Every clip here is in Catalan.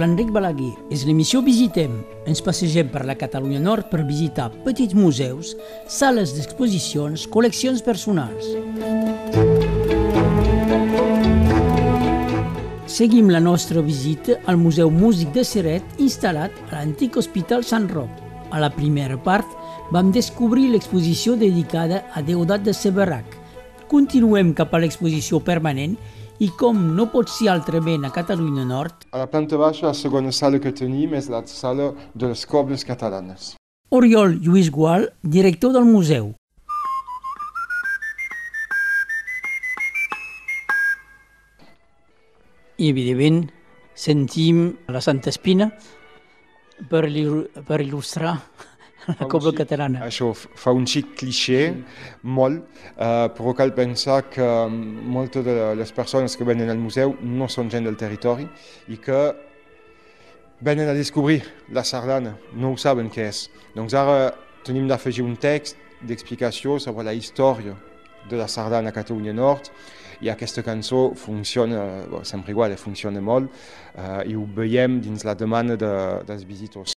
l'Enric Balaguer. És l'emissió Visitem. Ens passegem per la Catalunya Nord per visitar petits museus, sales d'exposicions, col·leccions personals. Seguim la nostra visita al Museu Músic de Seret instal·lat a l'antic Hospital Sant Roc. A la primera part vam descobrir l'exposició dedicada a Deodat de Seberac. Continuem cap a l'exposició permanent i com no pot ser altrament a Catalunya Nord... A la planta baixa, la segona sala que tenim és la sala de les cobles catalanes. Oriol Lluís Gual, director del museu. I, evidentment, sentim la Santa Espina per, per il·lustrar cobla catalana. Això fa un xic cliché, molt, eh, però cal pensar que moltes de les persones que venen al museu no són gent del territori i que venen a descobrir la sardana, no ho saben què és. Doncs ara tenim d'afegir un text d'explicació sobre la història de la sardana a Catalunya Nord i aquesta cançó funciona, bon, sempre igual, funciona molt eh, i ho veiem dins la demanda de, dels visitors.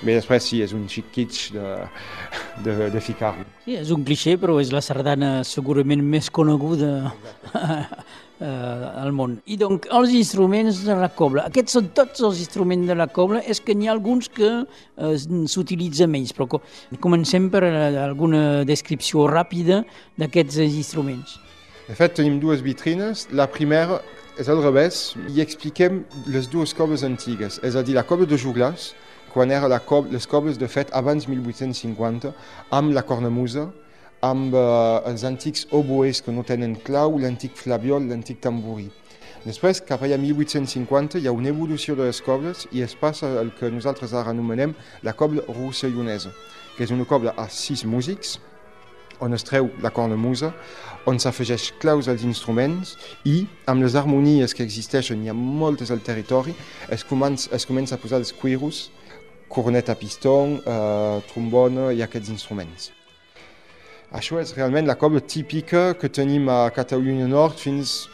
Bé, després sí, és un xic kitsch de, de, de ficar-ho. Sí, és un cliché, però és la sardana segurament més coneguda al món. I doncs, els instruments de la cobla. Aquests són tots els instruments de la cobla, és que n'hi ha alguns que eh, s'utilitzen menys, però comencem per alguna descripció ràpida d'aquests instruments. De fet, tenim dues vitrines. La primera és al revés, i expliquem les dues cobles antigues, és a dir, la cobla de joglars, quan la cob les cobles de fet abans 1850, amb la cornamusa, amb eh, els antics oboes que no tenen clau, l'antic flabiol, l'antic tamborí. Després, cap allà 1850, hi ha una evolució de les cobles i es passa el que nosaltres ara anomenem la cobla rossellonesa, que és una cobla a sis músics, on es treu la cornamusa, on s'afegeix claus als instruments i, amb les harmonies que existeixen, hi ha moltes al territori, es comença, es comença a posar els cuiros, corneta a piston, eh, trombona i aquests instruments. Això és la cobla típica que tenim a Catalunya Nord fins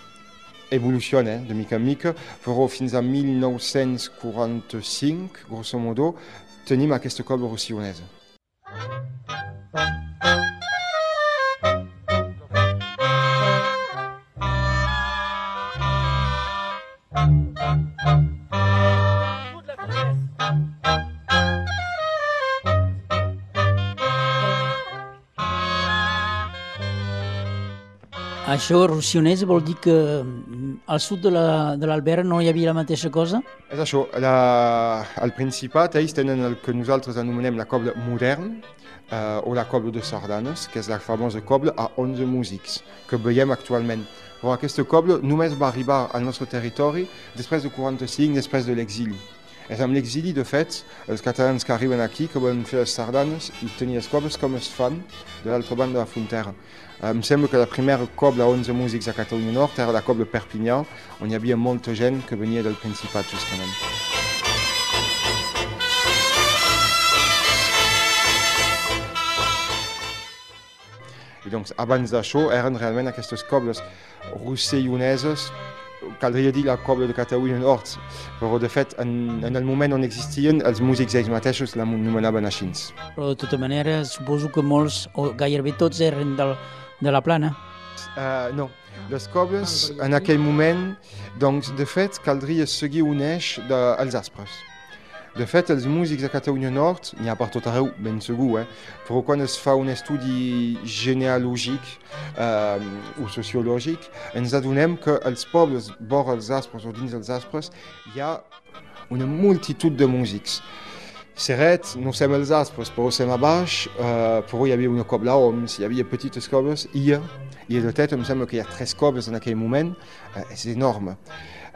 evoluciona eh, de mica en mica, però fins a 1945, grosso modo, tenim aquesta cobla rossionesa. Això, rossionès, vol dir que al sud de l'Albert la, no hi havia la mateixa cosa? És això. La, al Principat ells tenen el que nosaltres anomenem la cobla modern eh, o la cobla de sardanes, que és la famosa cobla a 11 músics que veiem actualment. Però aquesta cobla només va arribar al nostre territori després de 45, després de l'exili. És amb l'exili, de fet, els catalans que arriben aquí, que volen fer les sardanes i tenir les cobles com es fan de l'altra banda de la frontera. Em sembla que la primera cobla a 11 músics a Catalunya Nord era la cobla Perpinyà, on hi havia molta gent que venia del Principat, justament. I doncs, abans d'això, eren realment aquestes cobles rosselloneses caldria dir la cobla de Catalunya Nord, però de fet en, en el moment on existien els músics ells mateixos l'anomenaven així. Però de tota manera suposo que molts, o gairebé tots, eren del, de la plana. Uh, no, les cobles en aquell moment, doncs de fet caldria seguir un eix dels aspres. De fet, els músics de Catalunya Nord, n'hi ha per tot arreu, ben segur, eh? però quan es fa un estudi genealògic eh, o sociològic, ens adonem que els pobles vora els aspres o dins els aspres hi ha una multitud de músics. Seret, no som els aspres, però som a baix, eh, però hi havia una cobla oms, hi havia petites cobles, i, i de fet em sembla que hi ha tres cobles en aquell moment, eh, és enorme.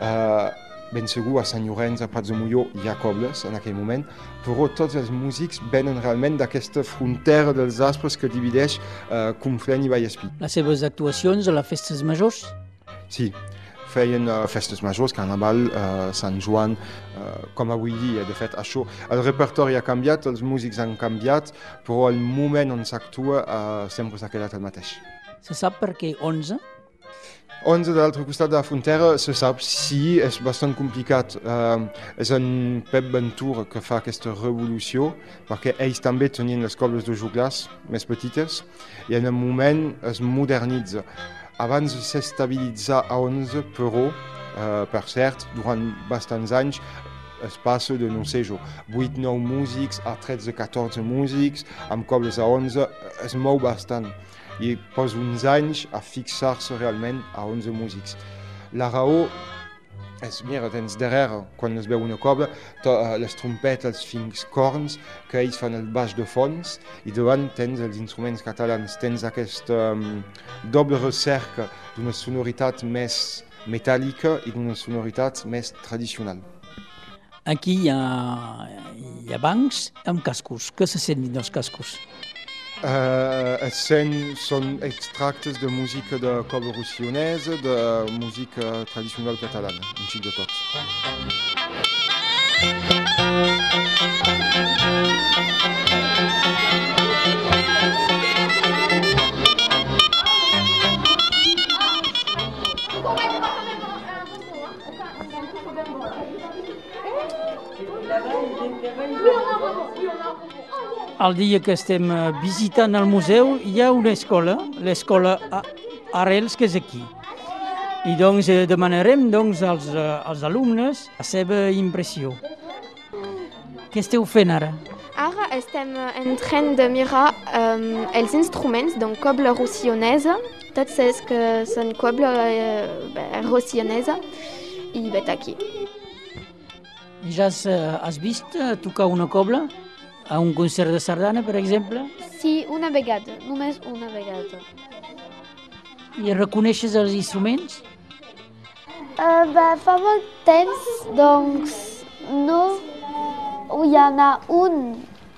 Eh, ben segur a Sant Llorenç, a Prats de Molló, hi ha cobles en aquell moment, però tots els músics venen realment d'aquesta frontera dels aspres que divideix eh, Conflent i Vallespí. Les seves actuacions a les festes majors? Sí, feien uh, festes majors, Carnaval, uh, Sant Joan, uh, com avui dia. De fet, això, el repertori ha canviat, els músics han canviat, però el moment on s'actua uh, sempre s'ha quedat el mateix. Se sap per què 11? 11 de l'altre costat de la frontera se sap sí, és bastant complicat. Uh, és en Pep Ventura que fa aquesta revolució, perquè ells també tenien les cobles de juglars més petites i en el moment es modernitza. Abans s'estabilitza a 11, però, uh, per cert, durant bastants anys es passa de, no sé jo, 8-9 músics a 13-14 músics, amb cobles a 11, es mou bastant i posa uns anys a fixar-se realment a 11 músics. La raó és, mira, tens darrere, quan es veu una cobla, uh, les trompetes, els fins corns, que ells fan el baix de fons, i davant tens els instruments catalans, tens aquesta um, doble recerca d'una sonoritat més metàl·lica i d'una sonoritat més tradicional. Aquí hi ha, hi ha bancs amb cascos. Què se sent dins dels cascos? Uh, het zijn zo'n extractes de muziek de collaborationese, de muziek traditioneel catalane, un xic de tot. El dia que estem eh, visitant el museu hi ha una escola, l'escola Arrels, que és aquí. I doncs eh, demanarem doncs, als, eh, als alumnes la seva impressió. Què esteu fent ara? Ara estem en train de mirar um, els instruments, donc coble rossillonesa, tots els que són coble uh, rossillonesa, i vet aquí. Ja has, has vist tocar una cobla? a un concert de sardana, per exemple? Sí, una vegada, només una vegada. I reconeixes els instruments? Uh, bah, fa molt temps, doncs no. Hi ha un,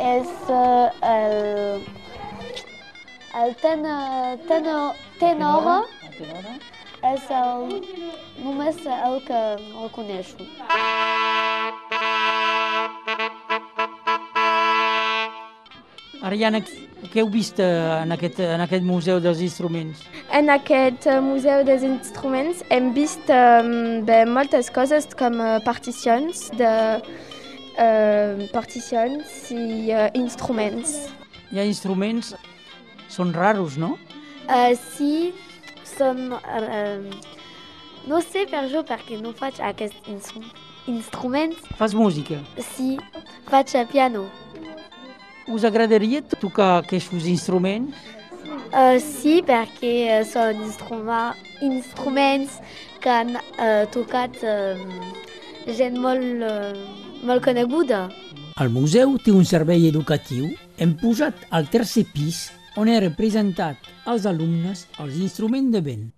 és uh, el, el tenor, tenor, tenora, tenora, és el, només el que el coneixo. Ariana, què heu vist en aquest, en aquest museu dels instruments? En aquest museu dels instruments hem vist um, bé, moltes coses com uh, particions de uh, particions i uh, instruments. Hi ha instruments, són raros, no? Uh, sí, són... Uh, no sé per jo perquè no faig aquests instru instruments. Fas música? Sí, faig piano. Us agradaria tocar aquests instruments? Uh, sí, perquè són instruma instruments que han uh, tocat uh, gent molt, uh, molt coneguda. El museu té un servei educatiu. Hem posat al tercer pis on he representat als alumnes els instruments de vent.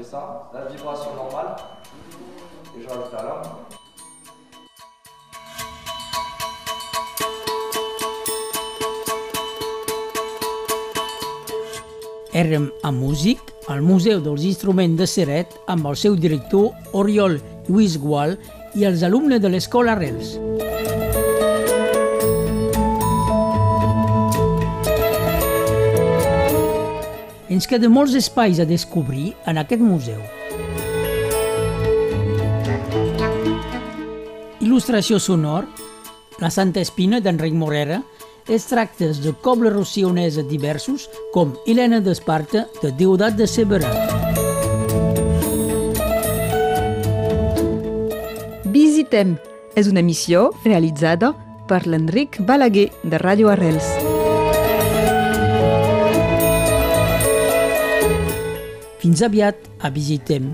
Fais ça, la vibration normale, et je rajoute la langue. Érem a Músic, al Museu dels Instruments de Seret, amb el seu director Oriol Lluís Gual i els alumnes de l'Escola Arrels. Ens queda molts espais a descobrir en aquest museu. Il·lustració sonor, La Santa Espina d'Enric Morera, es tractes de cobles rossionesa diversos com Helena d'Esparta de Deodat de Severà. Visitem és una missió realitzada per l'Enric Balaguer de Radio Arrels. Fins aviat a Visitem.